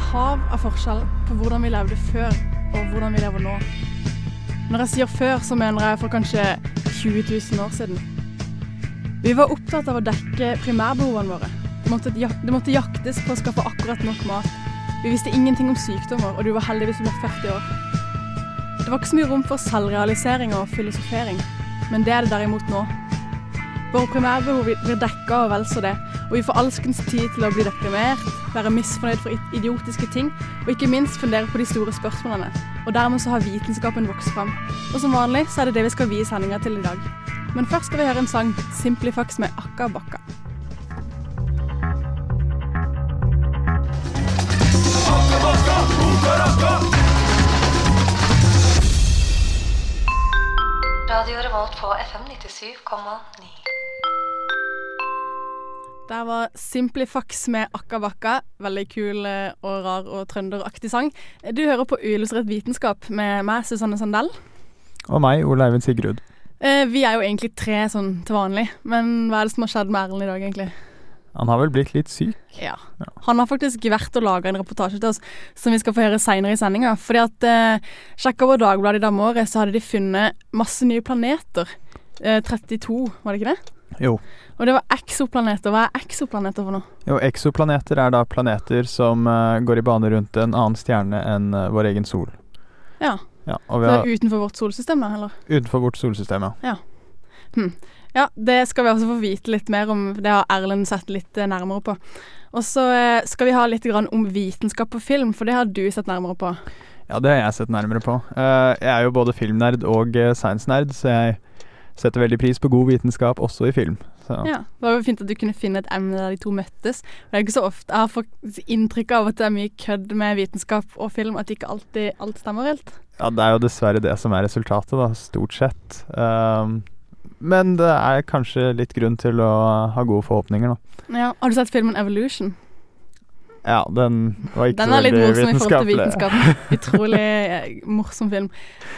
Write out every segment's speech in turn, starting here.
Er hav av forskjell på hvordan vi levde før og hvordan vi lever nå. Når jeg sier før, så mener jeg for kanskje 20 000 år siden. Vi var opptatt av å dekke primærbehovene våre. Det måtte jaktes på å skaffe akkurat nok mat. Vi visste ingenting om sykdommer, og du var heldig hvis du var 40 år. Det var ikke så mye rom for selvrealisering og filosofering, men det er det derimot nå. Våre primærbehov blir dekka og vel så det, og vi får alskens tid til å bli deprimert, være misfornøyd for idiotiske ting, og ikke minst fundere på de store spørsmålene. Og dermed så har vitenskapen vokst fram. Og som vanlig så er det det vi skal vie sendinga til i dag. Men først skal vi høre en sang, 'Simplifax' med Akka Bakka. Radio Revolt på FM 97,9. Der var Simplifax med Akka Bakka. Veldig kul eh, og rar og trønderaktig sang. Du hører på Uillustrert vitenskap med meg, Susanne Sandell. Og meg, Ole Eivind Sigrud. Eh, vi er jo egentlig tre sånn til vanlig, men hva er det som har skjedd med Erlend i dag, egentlig? Han har vel blitt litt syk. Ja. Ja. Han har faktisk vært og laga en reportasje til oss som vi skal få høre seinere i sendinga. Fordi at eh, sjekka over Dagbladet i dag morges, så hadde de funnet masse nye planeter. Eh, 32, var det ikke det? Jo. Og det var eksoplaneter. Hva er eksoplaneter for noe? jo, eksoplaneter er da planeter som uh, går i bane rundt en annen stjerne enn uh, vår egen sol. Ja, Ja, og så utenfor vårt solsystem, da? Eller? utenfor vårt solsystem, ja. Ja, det skal vi også få vite litt mer om. Det har Erlend sett litt eh, nærmere på. Og så uh, skal vi ha litt grann om vitenskap på film, for det har du sett nærmere på. Ja, det har jeg sett nærmere på. Jeg er jo både filmnerd og science-nerd, så jeg setter veldig pris på god vitenskap også i film. Så. Ja, Det var jo fint at du kunne finne et emne der de to møttes. Det er ikke så ofte Jeg har fått inntrykk av at det er mye kødd med vitenskap og film, at ikke alltid alt stemmer helt. Ja, det er jo dessverre det som er resultatet, da, stort sett. Um, men det er kanskje litt grunn til å ha gode forhåpninger, da. Ja, Har du sett filmen Evolution? Ja, den var ikke Den er litt veldig morsom i forhold til vitenskapen. Utrolig eh, morsom film.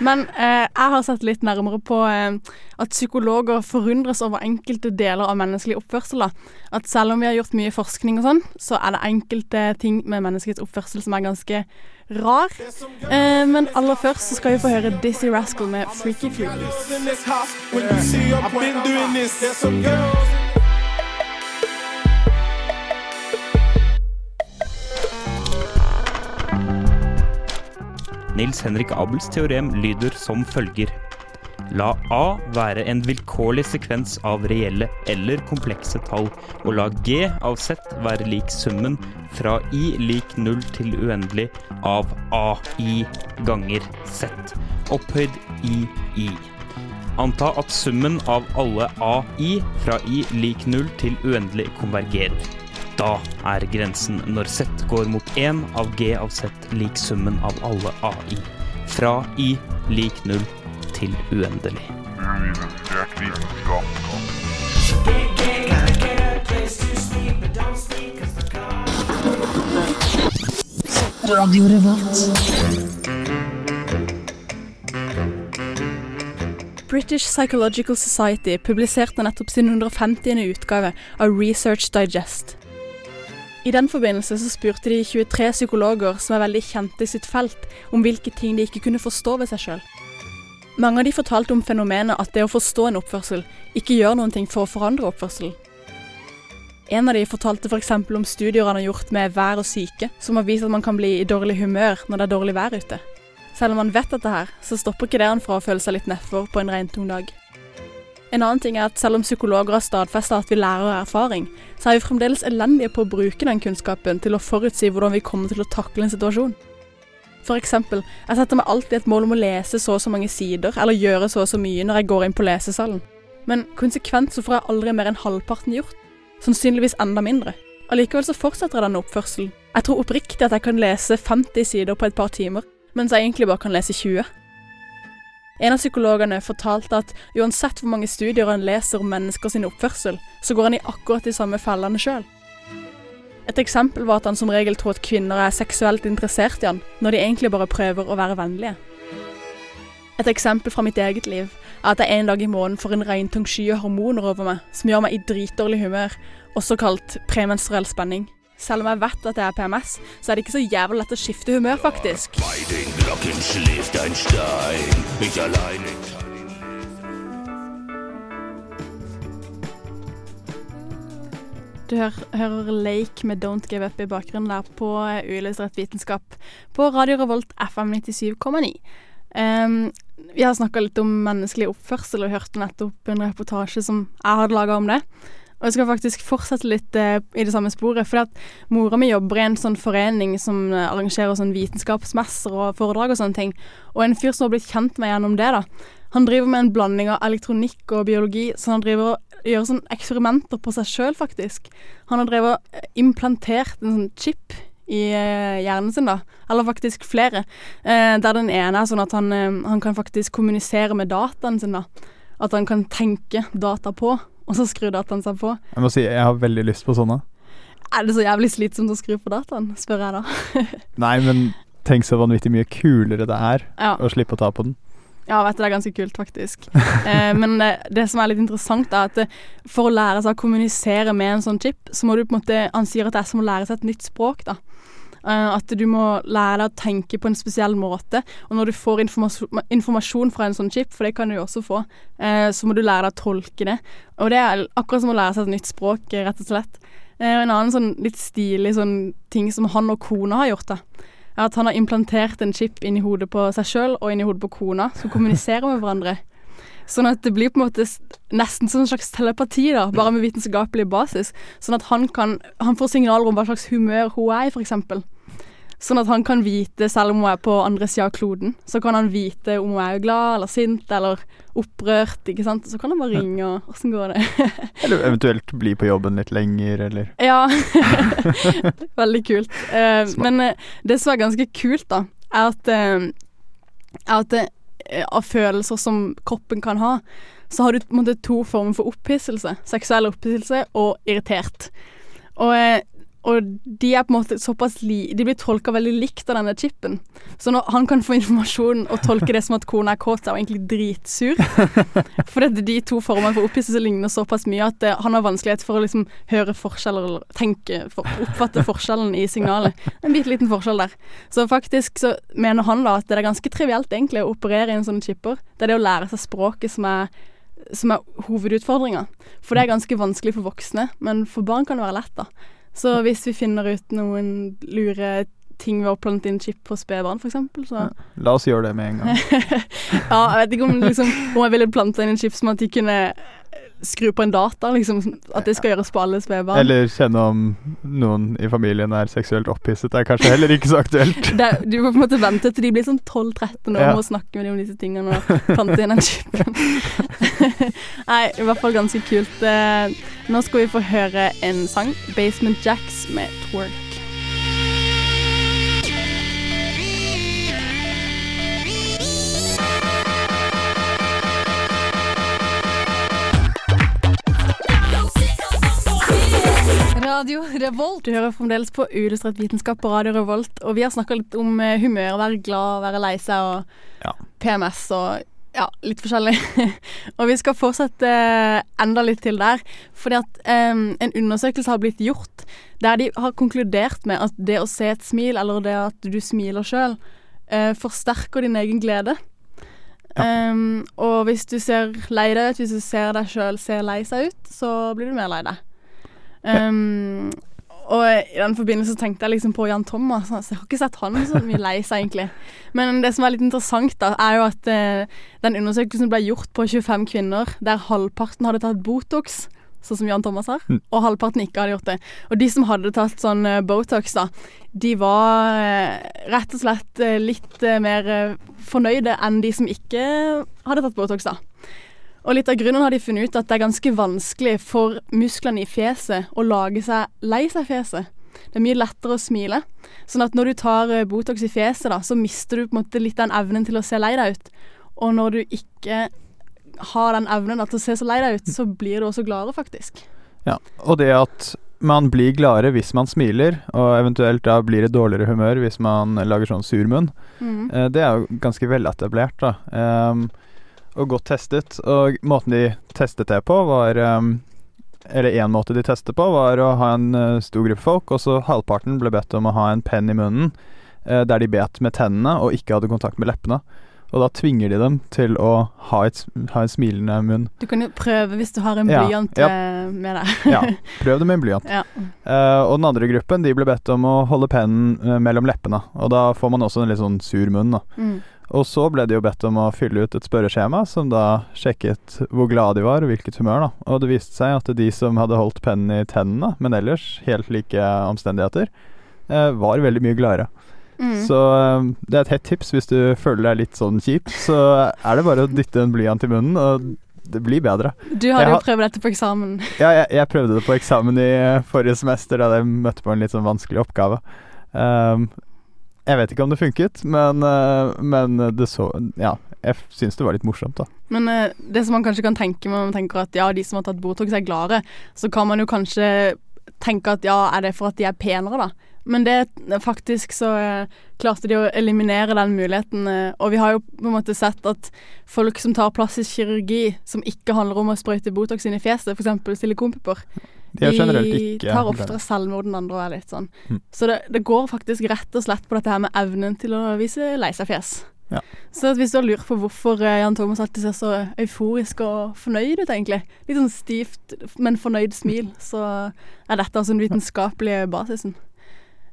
Men eh, jeg har sett litt nærmere på eh, at psykologer forundres over enkelte deler av menneskelig oppførsel. Da. At selv om vi har gjort mye forskning og sånn, så er det enkelte ting med menneskets oppførsel som er ganske rar. Eh, men aller først så skal vi få høre Dizzie Rascal med 'Freaky Freaky'. Nils Henrik Abels teorem lyder som følger. La A være en vilkårlig sekvens av reelle eller komplekse tall, og la G av Z være lik summen fra I lik 0 til uendelig av AI ganger Z, opphøyd i I. Anta at summen av alle AI fra I lik 0 til uendelig konvergerer. Da er grensen når Z går mot 1 av G av Z lik summen av alle AI. Fra I lik 0 til uendelig. Radio Revolt. British Psychological Society publiserte nettopp sin 150. utgave av Research Digest. I den forbindelse så spurte de 23 psykologer som er veldig kjente i sitt felt, om hvilke ting de ikke kunne forstå ved seg sjøl. Mange av de fortalte om fenomenet at det å forstå en oppførsel ikke gjør noen ting for å forandre oppførselen. En av de fortalte f.eks. om studier han har gjort med vær og syke, som har vist at man kan bli i dårlig humør når det er dårlig vær ute. Selv om han vet dette her, så stopper ikke det han fra å føle seg litt nedfor på en regntung dag. En annen ting er at selv om psykologer har stadfesta at vi lærer av erfaring, så er vi fremdeles elendige på å bruke den kunnskapen til å forutsi hvordan vi kommer til å takle en situasjon. For eksempel, jeg setter meg alltid et mål om å lese så og så mange sider, eller gjøre så og så mye når jeg går inn på lesesalen. Men konsekvent så får jeg aldri mer enn halvparten gjort. sannsynligvis enda mindre. Allikevel så fortsetter denne oppførselen. Jeg tror oppriktig at jeg kan lese 50 sider på et par timer, mens jeg egentlig bare kan lese 20. En av psykologene fortalte at uansett hvor mange studier han leser om mennesker sin oppførsel, så går han i akkurat de samme fellene sjøl. Et eksempel var at han som regel tror at kvinner er seksuelt interessert i han, når de egentlig bare prøver å være vennlige. Et eksempel fra mitt eget liv er at jeg en dag i måneden får en regntung sky av hormoner over meg som gjør meg i dritdårlig humør, også kalt premenstruell spenning. Selv om jeg vet at det er PMS, så er det ikke så jævlig lett å skifte humør, faktisk. Du hører, Lake med Don't Give Up i bakgrunnen der på Uillustrert vitenskap på Radio Revolt FM 97,9. Um, vi har snakka litt om menneskelig oppførsel og hørte nettopp en reportasje som jeg hadde laga om det. Og jeg skal faktisk fortsette litt eh, i det samme sporet. For at mora mi jobber i en sånn forening som eh, arrangerer sånn vitenskapsmesser og foredrag og sånne ting. Og en fyr som har blitt kjent med gjennom det, da. Han driver med en blanding av elektronikk og biologi, så han driver og gjør sånn eksperimenter på seg sjøl, faktisk. Han har drevet og implantert en sånn chip i eh, hjernen sin, da. Eller faktisk flere. Eh, der den ene er sånn at han, eh, han kan faktisk kommunisere med dataen sin, da. At han kan tenke data på, og så skrur dataen seg på. Jeg må si, jeg har veldig lyst på sånne. Er det så jævlig slitsomt å skru på dataen, spør jeg da. Nei, men tenk så vanvittig mye kulere det er Ja. å slippe å ta på den. Ja, vet du, det er ganske kult, faktisk. Eh, men det, det som er litt interessant, er at eh, for å lære seg å kommunisere med en sånn chip, så må du på en måte Han sier at det er som å lære seg et nytt språk, da. Eh, at du må lære deg å tenke på en spesiell måte. Og når du får informasjon, fra en sånn chip, for det kan du jo også få, eh, så må du lære deg å tolke det. Og det er akkurat som å lære seg et nytt språk, eh, rett og slett. En annen sånn litt stilig sånn ting som han og kona har gjort, da, er at han har implantert en chip inn i hodet på seg sjøl og inn i hodet på kona, som kommuniserer med hverandre. Sånn at det blir på en måte nesten som en slags telepati, da, bare med vitenskapelig basis. Sånn at han kan Han får signaler om hva slags humør hun er i, f.eks. Sånn at han kan vite, selv om hun er på andre sida av kloden, så kan han vite om hun er glad eller sint eller opprørt, ikke sant. Så kan han bare ringe og Åssen går det? Eller eventuelt bli på jobben litt lenger, eller Ja. Veldig kult. Eh, men eh, det som er ganske kult, da, er at, eh, er at eh, av følelser som kroppen kan ha, så har du på en måte to former for opphisselse. Seksuell opphisselse og irritert. Og, eh, og de er på en måte såpass li... De blir tolka veldig likt av denne chipen. Så når han kan få informasjon og tolke det som at kona er kåt, er hun egentlig dritsur. For at de to formene for opphisselse ligner såpass mye at det, han har vanskelighet for å liksom høre forskjeller eller tenke, for, oppfatte forskjellen i signalet. En bitte liten forskjell der. Så faktisk så mener han da at det er ganske trivielt egentlig å operere i en sånn chipper. Det er det å lære seg språket som er som er hovedutfordringa. For det er ganske vanskelig for voksne, men for barn kan det være lett, da. Så hvis vi finner ut noen lure ting ved å plante inn chip på spedbarn, f.eks., så La oss gjøre det med en gang. Ja, jeg vet ikke om, liksom, om jeg ville planta inn en chip som at de kunne skru på en data, liksom. At det skal gjøres på alle spedbarn. Eller kjenne om noen i familien er seksuelt opphisset. Er kanskje heller ikke så aktuelt. Det, du må på en måte vente til de blir sånn 12-13 år Ja. med å snakke med dem om disse tingene og pante inn den chipen. Nei, i hvert fall ganske kult. Eh, Nå skal vi få høre en sang. 'Basement Jacks' med 'Twerk'. Radio Revolt. Du hører fremdeles på Uillustrert vitenskap på Radio Revolt, og vi har snakka litt om eh, humør, være glad, være lei seg og Ja. PMS og ja, litt forskjellig. og vi skal fortsette eh, enda litt til der, fordi at um, en undersøkelse har blitt gjort der de har konkludert med at det å se et smil, eller det at du smiler sjøl, uh, forsterker din egen glede. Um, og hvis du ser lei deg ut, hvis du ser deg sjøl se lei seg ut, så blir du mer lei deg. Um, og i den forbindelse tenkte jeg liksom på Jan Thomas. Altså, jeg har ikke sett han så mye lei seg, egentlig. Men det som er litt interessant, da, er jo at uh, den undersøkelsen ble gjort på 25 kvinner, der halvparten hadde tatt Botox, sånn som Jan Thomas har, og halvparten ikke hadde gjort det. Og de som hadde tatt sånn uh, Botox, da, de var uh, rett og slett litt mer fornøyde enn de som ikke hadde tatt Botox, da. Og litt av grunnen har de funnet ut at det er ganske vanskelig for musklene i fjeset å lage seg lei seg fjeset. Det er mye lettere å smile. Sånn at når du tar eh, Botox i fjeset, da, så mister du på en måte litt den evnen til å se lei deg ut. Og når du ikke har den evnen da, til å se så lei deg ut, så blir du også gladere, faktisk. Ja, og det at man blir gladere hvis man smiler, og eventuelt da blir det dårligere humør hvis man lager sånn surmunn, munn, eh, det er jo ganske veletablert, da. Ehm, og godt testet. Og måten de testet det på, var ehm, Eller én måte de testet på, var å ha en eh, stor gruppe folk, og så halvparten ble bedt om å ha en penn i munnen, eh, der de bet med tennene og ikke hadde kontakt med leppene. Og da tvinger de dem til å ha, et, ha en smilende munn. Du kan jo prøve hvis du har en blyant ja. ja. med deg. Ja, prøv det med en blyant. Ja. Uh, og den andre gruppen de ble bedt om å holde pennen eh, mellom leppene. Og da får man også en litt sånn sur munn. da. Mm. Og så ble de jo bedt om å fylle ut et spørreskjema som da sjekket hvor glad de var og hvilket humør. da. Og det viste seg at de som hadde holdt pennen i tennene, men ellers helt like omstendigheter, eh, var veldig mye gladere. Mm. Så eh, det er et hett tips hvis du føler deg litt sånn kjip, så er det bare å dytte en blyant i munnen, og det blir bedre. Du hadde jo prøvd dette på eksamen. Ja, jeg, jeg prøvde det på eksamen i forrige semester da jeg møtte på en litt sånn vanskelig oppgave. Ehm, jeg vet ikke om det funket, men, eh, men det så Ja, jeg syns det var litt morsomt, da. Men eh, det som man kanskje kan tenke når man tenker at ja, de som har tatt Botox er gladere, så kan man jo kanskje tenke at ja, er det for at de er penere, da? Men det faktisk så eh, klarte de å eliminere den muligheten. og vi har jo på en måte sett at folk som tar plastisk kirurgi, som ikke handler om å sprøyte Botox inn i fjeset, f.eks. silikonpupper, De ikke tar oftere selvmord enn andre og er litt sånn. Mm. Så det, det går faktisk rett og slett på dette her med evnen til å vise lei seg-fjes. Ja. Så hvis du har lurt på hvorfor eh, Jan Thomas alltid ser så euforisk og fornøyd ut, egentlig, litt sånn stivt, men fornøyd smil, så er dette altså den vitenskapelige basisen.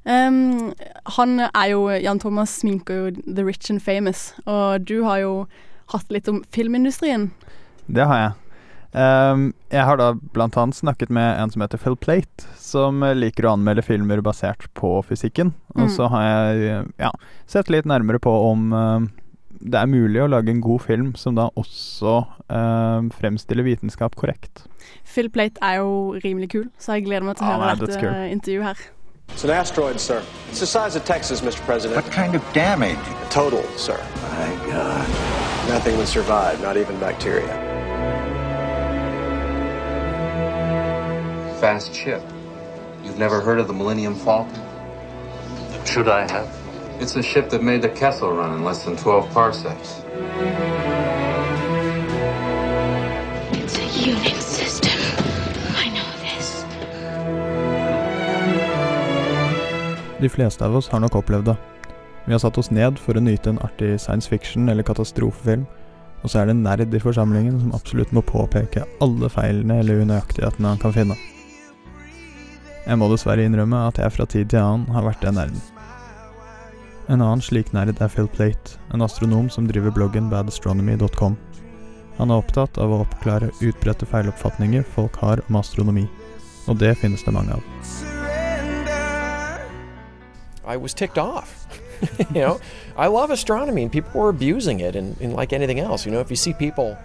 Um, han er jo Jan Thomas sminker jo The Rich and Famous, og du har jo hatt litt om filmindustrien. Det har jeg. Ehm, jeg har da blant annet snakket med en som heter Phil Plate, som eh, liker å anmelde filmer basert på fysikken. Og Mm. så har jeg ja, sett litt nærmere på om eh, det er mulig å lage en god film som da også eh, fremstiller vitenskap korrekt. Phil Plate er jo rimelig kul, så jeg gleder meg til å høre er dette eh, intervjuet her. It's an asteroid, sir. It's the size of Texas, Mr. President. What kind of damage? Total, sir. My God. Nothing would survive, not even bacteria. Fast ship. You've never heard of the Millennium Falcon? Should I have? It's a ship that made the Kessel run in less than 12 parsecs. It's a unit system. I know this. De fleste av oss har nok opplevd det. Vi har satt oss ned for å nyte en artig science fiction eller katastrofefilm, og så er det en nerd i forsamlingen som absolutt må påpeke alle feilene eller unøyaktighetene han kan finne. Jeg må dessverre innrømme at jeg fra tid til annen har vært den nerden. En annen slik nerd er Phil Plate, en astronom som driver bloggen badastronomy.com. Han er opptatt av å oppklare utbredte feiloppfatninger folk har om astronomi, og det finnes det mange av. I was ticked off. you know, I love astronomy and people were abusing it. And, and like anything else, you know, if you see people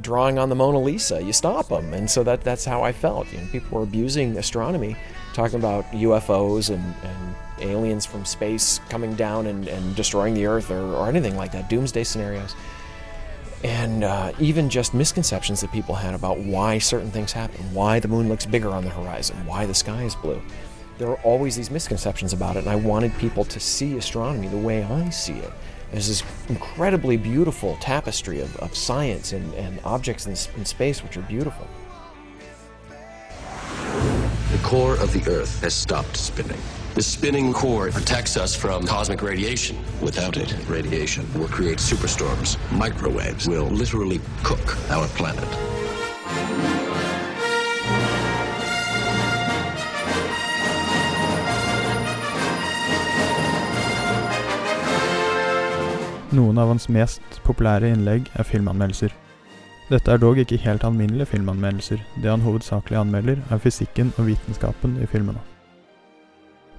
drawing on the Mona Lisa, you stop them. And so that, that's how I felt. You know, people were abusing astronomy, talking about UFOs and, and aliens from space coming down and, and destroying the Earth or, or anything like that, doomsday scenarios. And uh, even just misconceptions that people had about why certain things happen, why the moon looks bigger on the horizon, why the sky is blue there are always these misconceptions about it, and I wanted people to see astronomy the way I see it. There's this incredibly beautiful tapestry of, of science and, and objects in, in space which are beautiful. The core of the Earth has stopped spinning. The spinning core protects us from cosmic radiation. Without it, radiation will create superstorms. Microwaves will literally cook our planet. Noen av hans mest populære innlegg er filmanmeldelser. Dette er dog ikke helt alminnelige filmanmeldelser. Det han hovedsakelig anmelder, er fysikken og vitenskapen i filmene.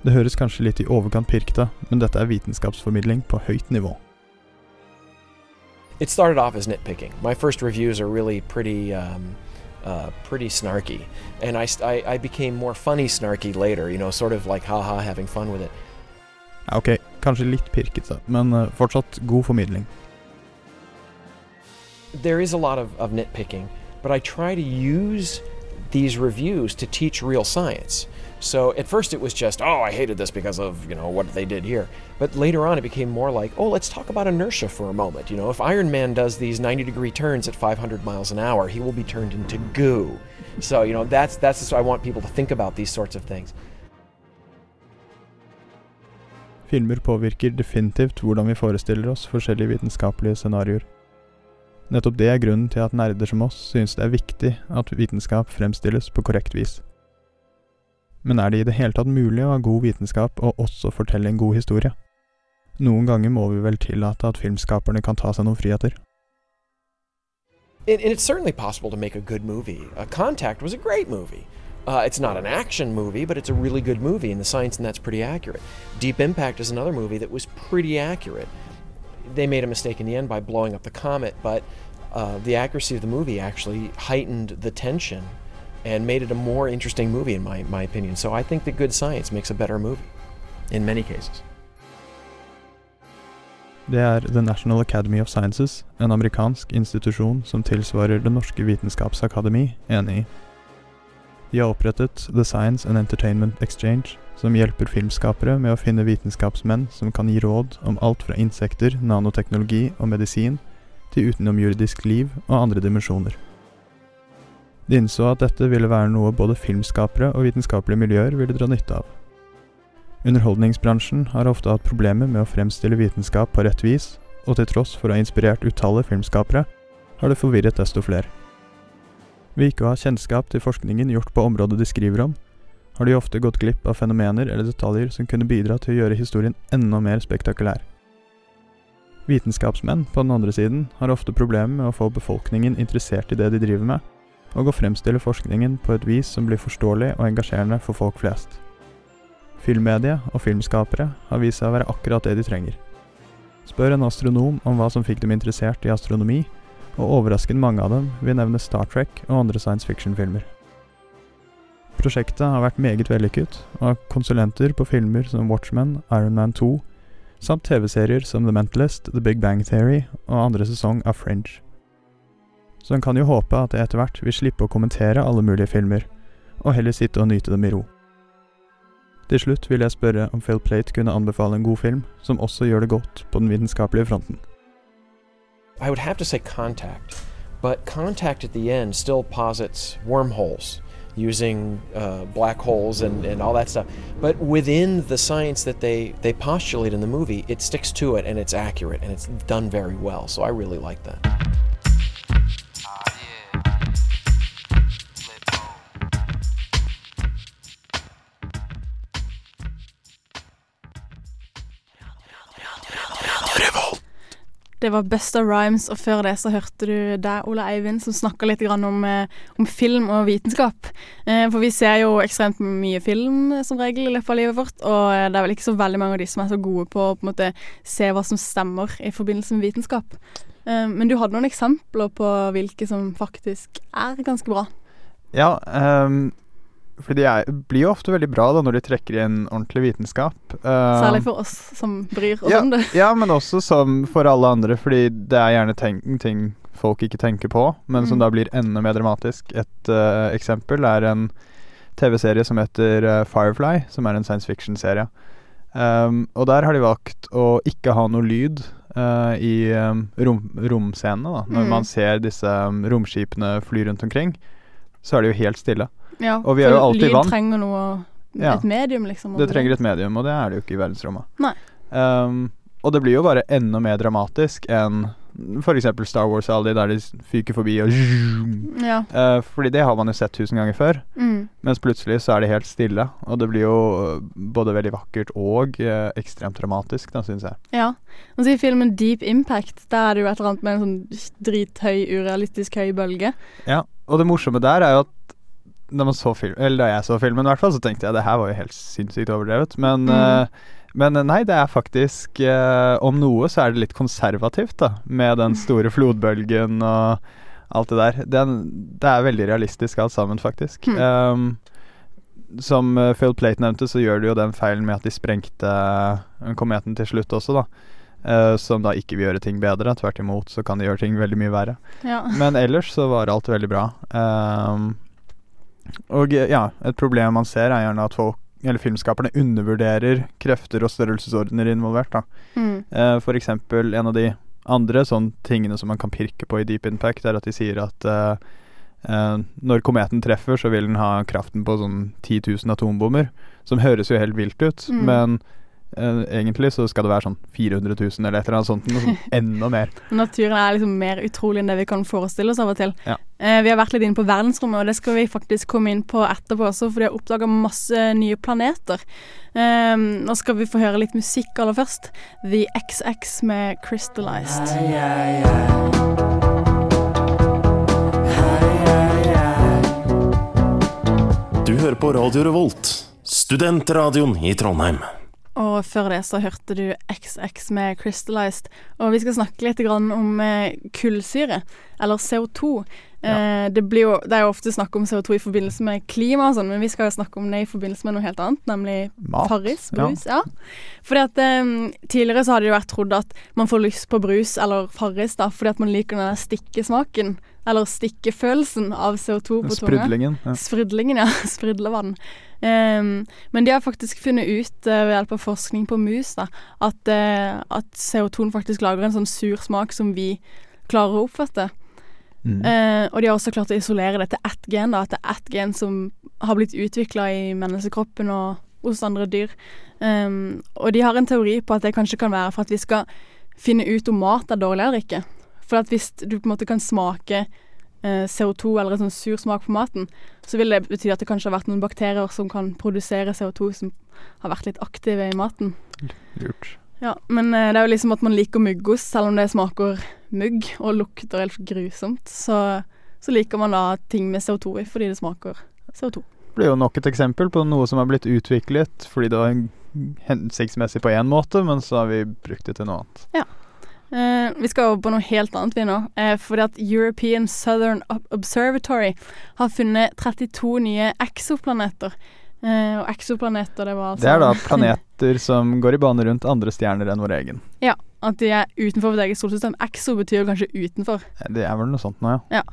Det høres kanskje litt i overkant pirkete, men dette er vitenskapsformidling på høyt nivå. it started off as nitpicking. My first reviews are really pretty, um, uh, pretty snarky, and I, I, I became more funny snarky later. You know, sort of like haha, having fun with it. Ok, kanskje litt pirkete, men eh, fortsatt god formidling. There is a lot of, of nitpicking, but I try to use these reviews to teach real science. So at first it was just, oh, I hated this because of, you know, what they did here. But later on it became more like, oh, let's talk about inertia for a moment. You know, if Iron Man does these 90 degree turns at 500 miles an hour, he will be turned into goo. So, you know, that's that's just I want people to think about these sorts of things. Filmer påvirker definitivt hvordan vi forestiller oss forskjellige vitenskapelige scenarioer. Nettopp det er grunnen til at nerder som oss synes det er viktig at vitenskap fremstilles på korrekt vis. Men er det i det hele tatt mulig å ha god vitenskap og også fortelle en god historie? Noen ganger må vi vel tillate at filmskaperne kan ta seg noen friheter. And, it's certainly possible to make a good movie. A Contact was a great movie. Uh, it's not an action movie, but it's a really good movie, and the science in that's pretty accurate. Deep Impact is another movie that was pretty accurate. They made a mistake in the end by blowing up the comet, but uh, the accuracy of the movie actually heightened the tension and made it a more interesting movie, in my, my opinion. So I think that good science makes a better movie in many cases. Det er The National Academy of Sciences, en amerikansk institusjon som tilsvarer Det norske vitenskapsakademi, enig i. De har opprettet The Science and Entertainment Exchange, som hjelper filmskapere med å finne vitenskapsmenn som kan gi råd om alt fra insekter, nanoteknologi og medisin til utenomjordisk liv og andre dimensjoner. De innså at dette ville være noe både filmskapere og vitenskapelige miljøer ville dra nytte av. Underholdningsbransjen har ofte hatt problemer med å fremstille vitenskap på rett vis, og til tross for å ha inspirert utallige filmskapere, har det forvirret desto flere. Ved ikke å ha kjennskap til forskningen gjort på området de skriver om, har de ofte gått glipp av fenomener eller detaljer som kunne bidra til å gjøre historien enda mer spektakulær. Vitenskapsmenn, på den andre siden, har ofte problemer med å få befolkningen interessert i det de driver med, og å fremstille forskningen på et vis som blir forståelig og engasjerende for folk flest. Filmmediet og filmskapere har vist seg å være akkurat det de trenger. Spør en astronom om hva som fikk dem interessert i astronomi, og overraskende mange av dem vil nevne Star Trek og andre science fiction-filmer. Prosjektet har vært meget vellykket, og konsulenter på filmer som Watchmen, Iron Man 2, samt TV-serier som The Mentalist, The Big Bang Theory og andre sesong av Fringe. Så en kan jo håpe at jeg etter hvert vil slippe å kommentere alle mulige filmer, og heller sitte og nyte dem i ro. Til slutt vil jeg spørre om Phil Plate kunne anbefale en god film som også gjør det godt på den vitenskapelige fronten. I would have to say contact, but contact at the end still posits wormholes using uh, black holes and, and all that stuff. But within the science that they, they postulate in the movie, it sticks to it and it's accurate and it's done very well. So I really like that. Det var Busta Rhymes, og før det så hørte du deg, Ola Eivind, som snakka litt om, eh, om, film og vitenskap. Eh, for vi ser jo ekstremt mye film som regel i løpet av livet vårt, og det er vel ikke så veldig mange av de som er så gode på å på en måte se hva som stemmer i forbindelse med vitenskap. Eh, men du hadde noen eksempler på hvilke som faktisk er ganske bra. Ja, um for de er, blir jo ofte veldig bra da når de trekker inn ordentlig vitenskap. Uh, Særlig for oss som bryr oss ja, om det. ja, men også som for alle andre, fordi det er gjerne tenk, ting folk ikke tenker på, men som Mm. da blir enda mer dramatisk. Et uh, eksempel er en TV-serie som heter uh, Firefly, som er en science fiction-serie. Um, og der har de valgt å ikke ha noe lyd uh, i um, rom, romscenene. da Når Mm. man ser disse um, romskipene fly rundt omkring, så er det jo helt stille. Ja, og vi er jo alltid lyd vant trenger noe Ja. Et medium, liksom. Det trenger et medium, og det er det jo ikke i verdensrommet. Um, og det blir jo bare enda mer dramatisk enn f.eks. Star Wars Alley, der de fyker forbi og Ja. Uh, Fordi det har man jo sett tusen ganger før. Mm. Mens plutselig så er det helt stille, og det blir jo eh, både veldig vakkert og uh, ekstremt dramatisk, da, syns jeg. Ja. Og så I filmen Deep Impact der er det jo et eller annet med en sånn drithøy, urealistisk høy bølge. Ja, og det morsomme der er jo at da, man så film, eller da jeg så filmen, i hvert fall, så tenkte jeg det her var jo helt sinnssykt overdrevet. Men, Mm. uh, men eh, nei, det er faktisk uh, Om noe så er det litt konservativt, da. Med den store flodbølgen og alt det der. Den, det er veldig realistisk alt sammen, faktisk. Mm. Um, som Phil Plate nevnte, så gjør de jo den feilen med at de sprengte kometen til slutt også, da. Uh, som da ikke vil gjøre ting bedre. Tvert imot så kan de gjøre ting veldig mye verre. Ja. Men ellers så var alt veldig bra. Um, og eh, ja, et problem man ser, er gjerne at folk eller filmskaperne undervurderer krefter og størrelsesordener involvert. da. Mm. Eh, for eksempel en av de andre sånn tingene som man kan pirke på i Deep Impact, er at de sier at eh, eh, når kometen treffer, så vil den ha kraften på sånn 10 000 atombomber. Som høres jo helt vilt ut, Mm. men egentlig så skal det være sånn 400 000 eller et eller annet sånt. Noe enda mer. Naturen er liksom mer utrolig enn det vi kan forestille oss av og til. Ja. Eh, vi har vært litt inne på verdensrommet, og det skal vi faktisk komme inn på etterpå også, for de har oppdaga masse nye planeter. Eh, nå skal vi få høre litt musikk aller først. The XX med Crystallized. Du hører på Radio Revolt, studentradioen i Trondheim. Og før det så hørte du XX med Crystallized. Og vi skal snakke litt om eh, kullsyre, eller CO2. Eh, det, blir jo, det er jo ofte snakk om CO2 i forbindelse med klima og sånn, men vi skal jo snakke om det i forbindelse med noe helt annet, nemlig Mat. Farris, brus. Ja. Fordi at eh, tidligere så har det jo vært trodd at man får lyst på brus eller Farris da, fordi at man liker den der stikkesmaken, eller stikkefølelsen av CO2 på tunga. Sprudlingen. Ja. Sprudlingen, ja. Sprudlevann. Um, men de har faktisk funnet ut uh, ved hjelp av forskning på mus da, at, uh, at CO2-en faktisk lager en sånn sur smak som vi klarer å oppfatte. Mm. Eh, og de har også klart å isolere det til ett gen, da, at det er ett gen som har blitt utvikla i menneskekroppen og hos andre dyr. Um, og de har en teori på at det kanskje kan være for at vi skal finne ut om mat er dårlig eller ikke. For at hvis du på en måte kan smake eh, CO2 eller en sånn sur smak på maten, så vil det bety at det kanskje har vært noen bakterier som kan produsere CO2 som har vært litt aktive i maten. Lurt. Ja, men eh, det er jo liksom at man liker muggost, selv om det smaker mugg og lukter helt grusomt. Så, så liker man da ting med CO2 i fordi det smaker CO2. Det blir jo nok et eksempel på noe som har blitt utviklet fordi det var hensiktsmessig på én måte, men så har vi brukt det til noe annet. Ja. Eh, vi skal over på noe helt annet vi nå. Eh, fordi at European Southern Observatory har funnet 32 nye exoplaneter. Eh, og exoplaneter, det var altså Det er da planeter som går i bane rundt andre stjerner enn vår egen. Ja, at de er utenfor vårt eget solsystem. Exo betyr kanskje utenfor. Det er vel noe sånt nå, ja. Ja.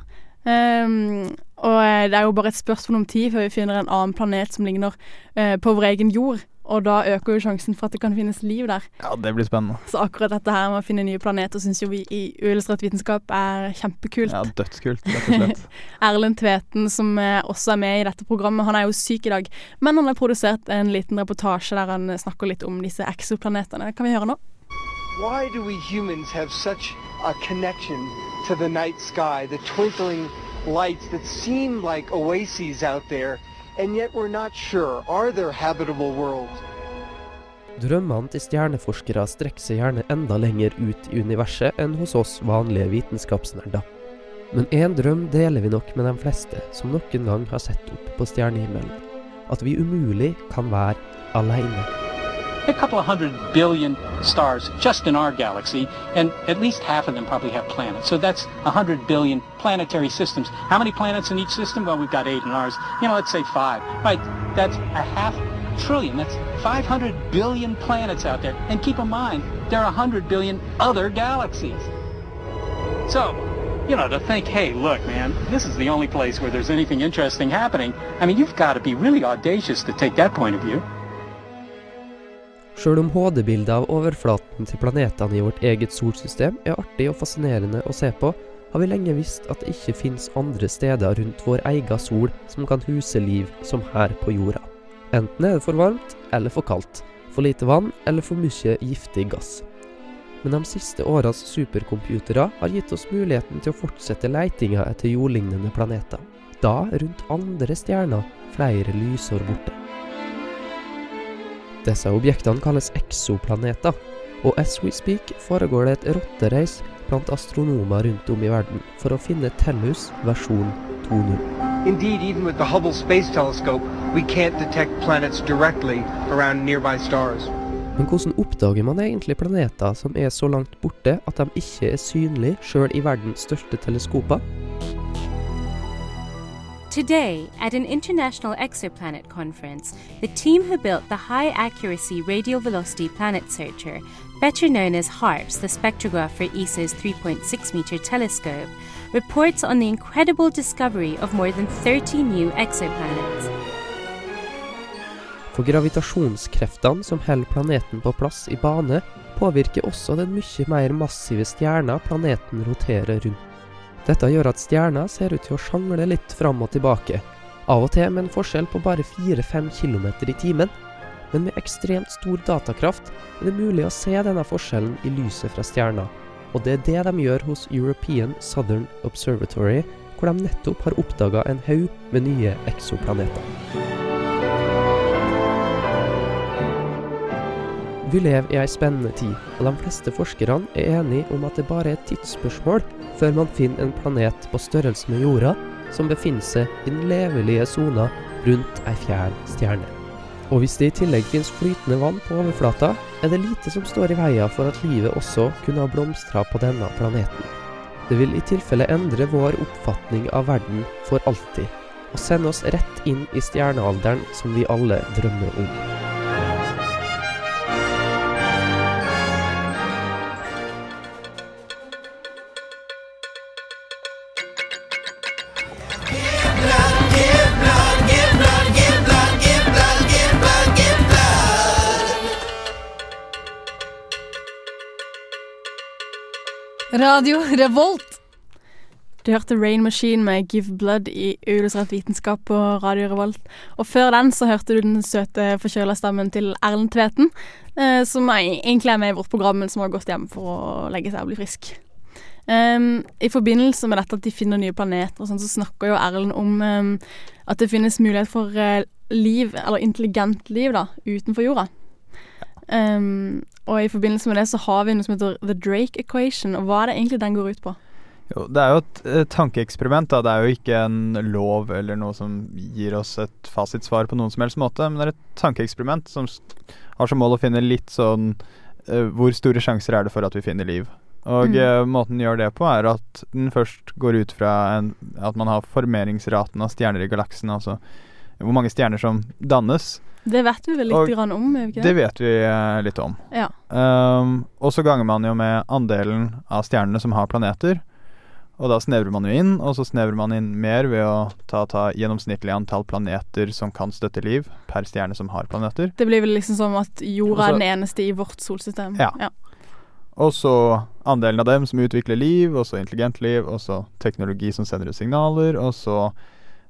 Um, og eh, det er jo bare et spørsmål om tid før vi finner en annen planet som ligner uh, på vår egen jord. Og da øker jo sjansen for at det kan finnes liv der. Ja, det blir spennende. Så akkurat dette her med å finne nye planeter syns jo vi i Uillustrert vitenskap er kjempekult. Ja, dødskult, rett og slett. Erlend Tveten, som eh, også er med i dette programmet, han er jo syk i dag. Men han har produsert en liten reportasje der han snakker litt om disse exoplanetene. Det kan vi høre nå. Why do we humans have such a connection to the night sky, the twinkling lights that seem like oases out there, and yet we're not sure? Are there habitable worlds? Drømmene til stjerneforskere strekker seg gjerne enda lenger ut i universet enn hos oss vanlige vitenskapsnerder. Men én drøm deler vi nok med de fleste som noen gang har sett opp på stjernehimmelen. At vi umulig kan være aleine. A couple of hundred billion stars just in our galaxy, and at least half of them probably have planets. So that's a hundred billion planetary systems. How many planets in each system? Well, we've got eight in ours. You know, let's say five. Right, that's a half trillion. That's 500 billion planets out there. And keep in mind, there are 100 billion other galaxies. So, you know, to think, hey, look, man, this is the only place where there's anything interesting happening. I mean, you've got to be really audacious to take that point of view. Sjøl om HD-bildet av overflaten til planetene i vårt eget solsystem er artig og fascinerende å se på, har vi lenge visst at det ikke finnes andre steder rundt vår egen sol som kan huse liv som her på jorda. Enten er det for varmt eller for kaldt, for lite vann eller for mye giftig gass. Men de siste åras supercomputere har gitt oss muligheten til å fortsette leitinga etter jordlignende planeter. Da rundt andre stjerner flere lysår borte. Disse objektene kalles exoplaneter, og as we speak foregår det et rottereis blant astronomer rundt om i verden for å finne Tellus versjon 2.0. Indeed, even with the Hubble Space Telescope, we can't detect planets directly around nearby stars. Men hvordan oppdager man egentlig planeter som er så langt borte at de ikke er synlige sjøl i verdens største teleskoper? Today, at an international exoplanet conference, the team who built the high accuracy radial velocity planet searcher, better known as HARPS, the spectrograph for ESA's 3.6 meter telescope, reports on the incredible discovery of more than 30 new exoplanets. For gravitasjonskreftene som holder planeten på plass i bane, påvirker også den mye mer massive stjerna planeten roterer rundt. Dette gjør at stjerna ser ut til å sjangle litt fram og tilbake, av og til med en forskjell på bare 4-5 km i timen. Men med ekstremt stor datakraft er det mulig å se denne forskjellen i lyset fra stjerna. Og det er det de gjør hos European Southern Observatory, hvor de nettopp har oppdaga en haug med nye eksoplaneter. Vi lever i ei spennende tid, og de fleste forskerne er enige om at det bare er et tidsspørsmål før man finner en planet på størrelse med jorda som befinner seg i den levelige sona rundt ei fjern stjerne. Og hvis det i tillegg finnes flytende vann på overflata, er det lite som står i veien for at livet også kunne ha blomstra på denne planeten. Det vil i tilfelle endre vår oppfatning av verden for alltid, og sende oss rett inn i stjernealderen som vi alle drømmer om. Radio Revolt. Du hørte Rain Machine med Give Blood i Illustrert vitenskap på Radio Revolt. Og før den så hørte du den søte forkjøla stemmen til Erlend Tveten, eh, som er, egentlig er med i vårt program, men som har gått hjem for å legge seg og bli frisk. Um, I forbindelse med dette at de finner nye planeter og sånn, så snakker jo Erlend om um, at det finnes mulighet for uh, liv, eller intelligent liv, da, utenfor jorda. Um, og i forbindelse med det så har vi noe som heter The Drake Equation, og hva er det egentlig den går ut på? Jo, det er jo et, tankeeksperiment. da. Det er jo ikke en lov eller noe som gir oss et fasitsvar på noen som helst måte, men det er et tankeeksperiment som har som mål å finne litt sånn eh, Hvor store sjanser er det for at vi finner liv? Og Mm. eh, måten den gjør det på, er at den først går ut fra en, at man har formeringsraten av stjerner i galaksen, altså hvor mange stjerner som dannes. Det vet vi vel litt Og grann om, ikke Det det? vet vi eh, litt om. Ja. Um, og så ganger man jo med andelen av stjernene som har planeter. Og da snevrer man jo inn, og så snevrer man inn mer ved å ta, ta gjennomsnittlig antall planeter som kan støtte liv, per stjerne som har planeter. Det blir vel liksom som at jorda Også, er den eneste i vårt solsystem. Ja. Og så andelen av dem som utvikler liv, og så intelligent liv, og så teknologi som sender ut signaler, og så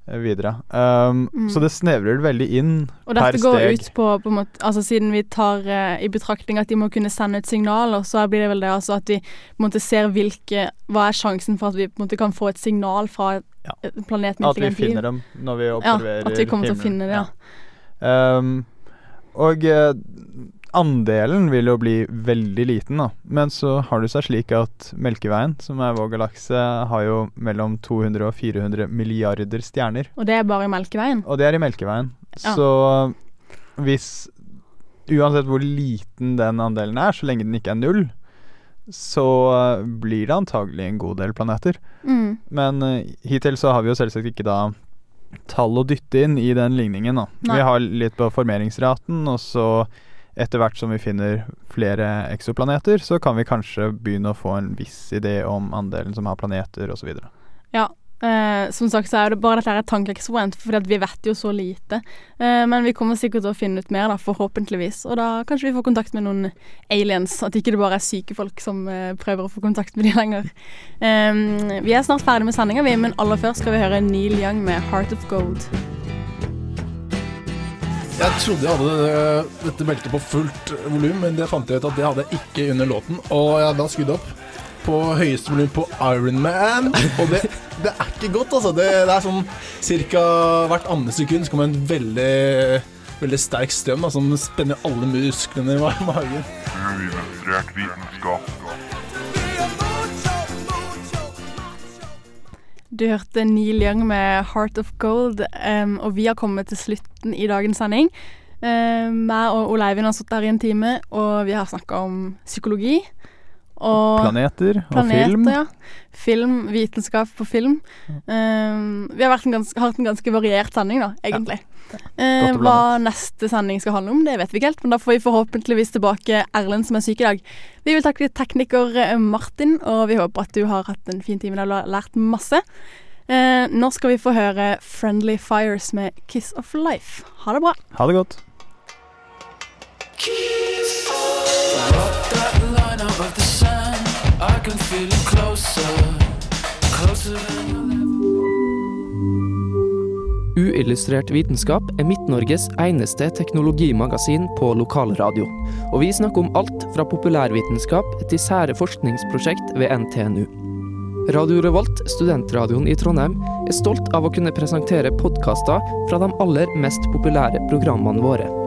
videre. Um, Mm. Så det snevrer veldig inn Og per dette går steg. ut på, på måte, altså Siden vi tar uh, i betraktning at de må kunne sende ut signaler, så blir det vel det altså at vi på en måte ser hvilke Hva er sjansen for at vi på en måte kan få et signal fra ja. planeten At vi finner dem når vi observerer Ja, at vi kommer til å finne det, ja. Um, og eh, andelen vil jo bli veldig liten, da. Men så har det seg slik at Melkeveien, som er vår galakse, har jo mellom 200 og 400 milliarder stjerner. Og det er bare i Melkeveien? Og det er i Melkeveien. Ja. Så hvis Uansett hvor liten den andelen er, så lenge den ikke er null, så blir det antagelig en god del planeter. Mm. Men eh, hittil så har vi jo selvsagt ikke da tall å dytte inn i den ligningen. Da. Nei. Vi har litt på formeringsraten, og så etter hvert som vi finner flere eksoplaneter, så kan vi kanskje begynne å få en viss idé om andelen som har planeter, osv. Ja. Eh, som sagt så er det bare dette her et tankeeksperiment, for vi vet jo så lite. Eh, men vi kommer sikkert til å finne ut mer, da, forhåpentligvis. Og da kanskje vi får kontakt med noen aliens. At ikke det bare er syke folk som eh, prøver å få kontakt med de lenger. Eh, vi er snart ferdig med sendinga, men aller først skal vi høre Neil Young med 'Heart of Gold'. Jeg trodde jeg hadde dette beltet på fullt volum, men det fant jeg ut at det hadde jeg ikke under låten. Og jeg hadde skrudd opp på høyeste volum på Iron Man. Og det, det er ikke godt, altså. Det, det er sånn ca. hvert andre sekund så kommer en veldig, veldig sterk strøm da, som spenner alle musklene i ma- magen. Uillustrert vitenskap. Du hørte Neil Young med 'Heart of Gold', um, og vi har kommet til slutten i dagens sending. Um, meg og Oleivin har sittet her i en time, og vi har snakka om psykologi. Og Planeter og planeter, film. Ja. Film, vitenskap på film. Um, vi har vært en ganske, hatt en ganske variert sending, da, egentlig. Eh, Godt hva neste sending skal handle om, det vet vi ikke helt, men da får vi forhåpentligvis tilbake Erlend som er syk i dag. Vi vil takke tekniker eh, Martin, og vi håper at du har hatt en fin time og har lært masse. Uh, nå skal vi få høre Friendly Fires med Kiss of Life. Ha det bra. Ha det godt. that Uillustrert vitenskap er Midt-Norges eneste teknologimagasin på lokalradio. Og vi snakker om alt fra populærvitenskap til sære forskningsprosjekt ved NTNU. Radio Revolt, studentradioen i Trondheim, er stolt av å kunne presentere podkaster fra de aller mest populære programmene våre.